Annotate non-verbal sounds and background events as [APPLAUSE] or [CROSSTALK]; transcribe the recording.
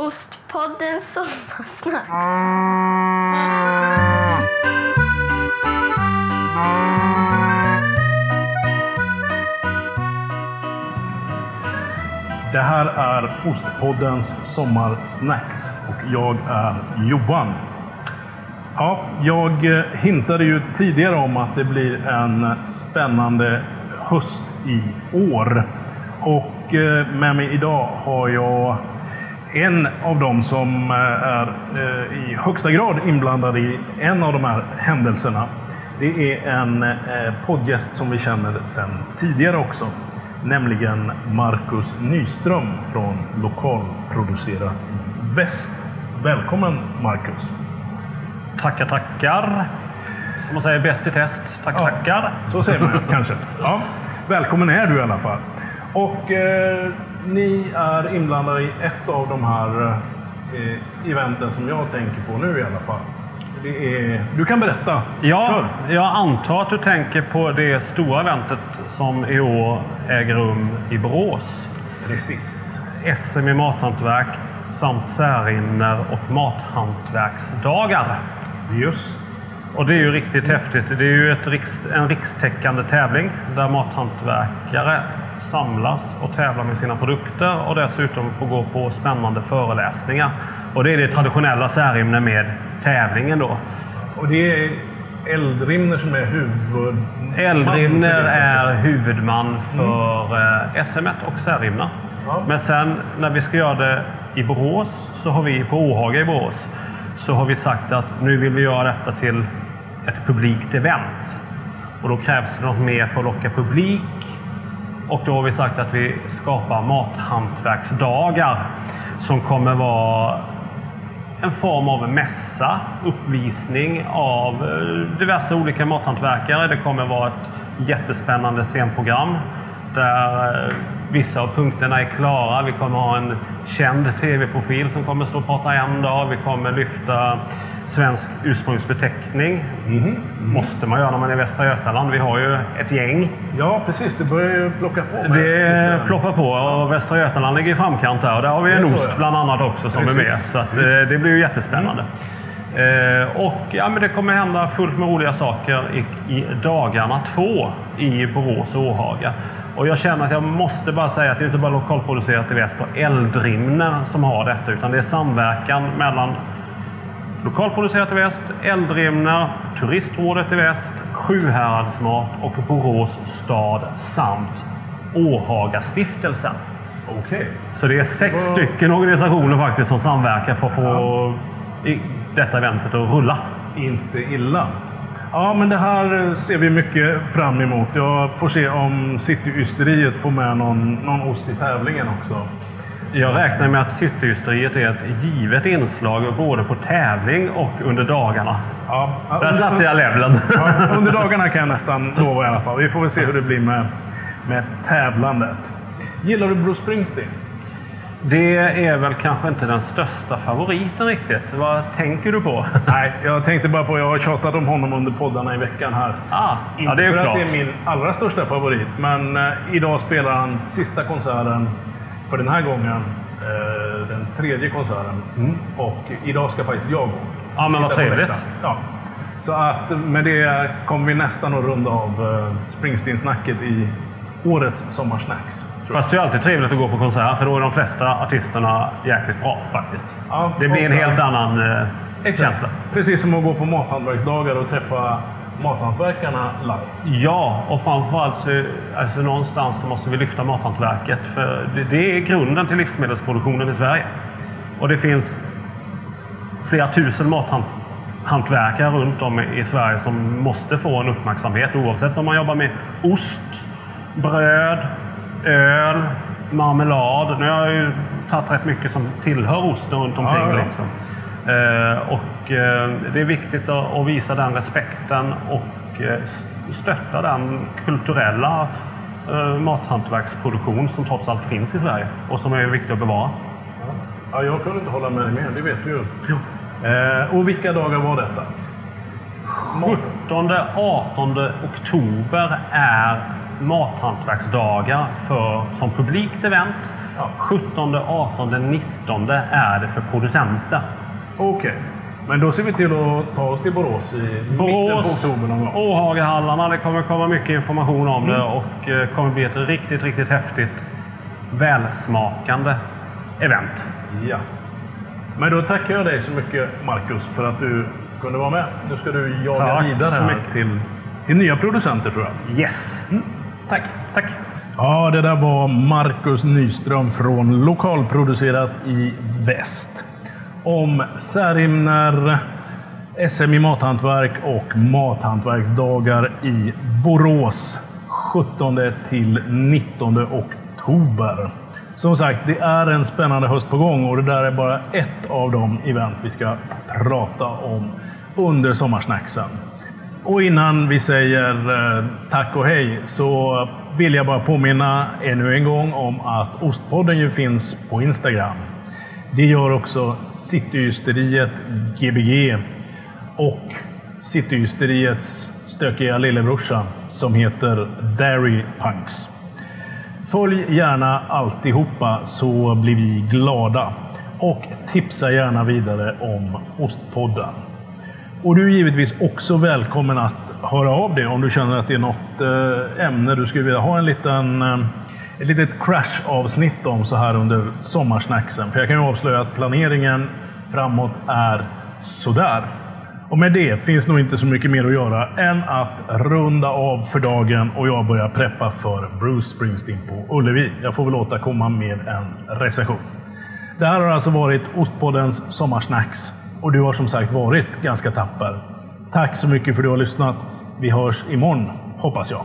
Ostpodden sommarsnack. Det här är Ostpoddens sommarsnacks och jag är Johan. Ja, jag hintade ju tidigare om att det blir en spännande höst i år. Och eh, med mig idag har jag en av dem som eh, är eh, i högsta grad inblandad i en av de här händelserna. Det är en eh, poddgäst som vi känner sedan tidigare också. Nämligen Marcus Nyström från Lokalproducerat i Väst. Välkommen Marcus! Tackar, tackar. Som man säger, bäst i test. Tack, Ja. tackar. Så säger man kanske. [LAUGHS] Ja, välkommen är du i alla fall. Och eh, ni är inblandade i ett av de här eh, eventen som jag tänker på nu i alla fall. Är, du kan berätta. Ja, Kör. jag antar att du tänker på det stora eventet som i år äger rum i Borås. Precis. SM i mathantverk samt särinner och mathantverksdagar. Just. Och det är ju riktigt häftigt. Det är ju ett riks, en rikstäckande tävling där mathantverkare samlas och tävlar med sina produkter och dessutom får gå på spännande föreläsningar. Och det är det traditionella Särimner med tävlingen då. Och det är Eldrimner som är huvud... Eldrimner är huvudman för eh, SM och Särimner. Ja. Men sen när vi ska göra det i Borås, så har vi på Åhaga i Borås, så har vi sagt att nu vill vi göra detta till ett publikt event. Och då krävs det något mer för att locka publik. Och då har vi sagt att vi skapar mathantverksdagar som kommer vara en form av mässa, uppvisning av eh, diverse olika mathantverkare. Det kommer vara ett jättespännande scenprogram där eh, vissa av punkterna är klara. Vi kommer ha en känd tv-profil som kommer stå och prata en dag. Vi kommer lyfta svensk ursprungsbeteckning. Mhm. Måste man göra när man är i Västra Götaland. Vi har ju ett gäng. Ja, precis. Det börjar ju plocka på. Det ploppar på och Västra Götaland ligger i framkant där. Och där har vi en ost bland annat också som är Precis. med. Så att, eh, det blir ju jättespännande. Eh, och ja, men det kommer hända fullt med roliga saker i, i dagarna två i Borås och Åhaga. Och jag känner att jag måste bara säga att det är inte bara lokalproducerat i väst och Eldrimner som har detta, utan det är samverkan mellan Lokalproducerat i väst, Eldrimner, Turistrådet i väst, Sjuhäradsmat och Borås stad samt Åhagastiftelsen. Okej. Så det är sex Vad- stycken organisationer faktiskt som samverkar för att få i detta eventet att rulla. Inte illa. Ja, men det här ser vi mycket fram emot. Jag får se om Cityysteriet får med någon, någon ost i tävlingen också. Jag räknar med att Cityhysteriet är ett givet inslag både på tävling och under dagarna. Ja, Där satte jag leveln. [LAUGHS] Ja, under dagarna kan jag nästan lova i alla fall. Vi får väl se hur det blir med, med tävlandet. Gillar du Bruce Springsteen? Det är väl kanske inte den största favoriten riktigt. Vad tänker du på? [LAUGHS] Nej, jag tänkte bara på, jag har tjatat om honom under poddarna i veckan här. Ah, Inte ja, det är ju för klart. att det är min allra största favorit, men eh, idag spelar han sista konserten för den här gången. Eh, den tredje konserten. Och idag ska faktiskt jag gå. Mm. Ja, men vad trevligt. Ja. Så att med det kommer vi nästan att runda av eh, Springsteen-snacket i årets sommarsnacks. Fast det är alltid trevligt att gå på konsert för då är de flesta artisterna jäkligt bra faktiskt. Ja, Det blir en helt annan eh, känsla. Precis som att gå på mathantverksdagar och träffa mathantverkarna live. Ja, och framförallt så alltså någonstans så måste vi lyfta mathantverket. För det, det är grunden till livsmedelsproduktionen i Sverige. Och det finns flera tusen mathantverkare runt om i Sverige som måste få en uppmärksamhet oavsett om man jobbar med ost, bröd, öl, marmelad. Nu har jag ju tagit rätt mycket som tillhör osten runt omkring. Ja, ja. Liksom. Eh, och eh, det är viktigt att, visa den respekten och eh, stötta den kulturella mathantverksproduktion som trots allt finns i Sverige och som är viktig att bevara. Ja, jag kunde inte hålla med dig mer, det vet du ju. Eh, och vilka dagar var detta? 17-18 oktober är mathantverksdagar för, som publikt event. Ja. 17, 18, 19 är det för producenter. Okej. Men då ser vi till att ta oss till Borås i mitten på Borås, oktober någon gång. Åhagehallarna. Det kommer komma mycket information om det Mm. och eh, kommer bli ett riktigt, riktigt häftigt, välsmakande event. Ja. Men då tackar jag dig så mycket Marcus för att du kunde vara med. Nu ska du jaga Tack vidare så mycket. till, till nya producenter tror jag. Yes! Tack. Tack! Ja, det där var Marcus Nyström från Lokalproducerat i Väst. Om Särimner, SM i mathantverk och mathantverksdagar i Borås 17 till 19 oktober. Som sagt, det är en spännande höst på gång och det där är bara ett av de event vi ska prata om under sommarsnacksen. Och innan vi säger eh, tack och hej så vill jag bara påminna ännu en gång om att Ostpodden ju finns på Instagram. Det gör också Cityhysteriet Gbg och Cityhysteriets stökiga lillebrorsa som heter Dairy Punks. Följ gärna alltihopa så blir vi glada. Och tipsa gärna vidare om Ostpodden. Och du är givetvis också välkommen att höra av dig om du känner att det är något eh, ämne du skulle vilja ha en liten, eh, ett litet crash-avsnitt om så här under sommarsnacksen. För jag kan ju avslöja att planeringen framåt är sådär. Och med det finns nog inte så mycket mer att göra än att runda av för dagen och jag börjar preppa för Bruce Springsteen på Ullevi. Jag får väl återkomma med en recension. Det här har alltså varit Ostpoddens sommarsnacks och du har som sagt varit ganska tapper. Tack så mycket för att du har lyssnat. Vi hörs imorgon, hoppas jag.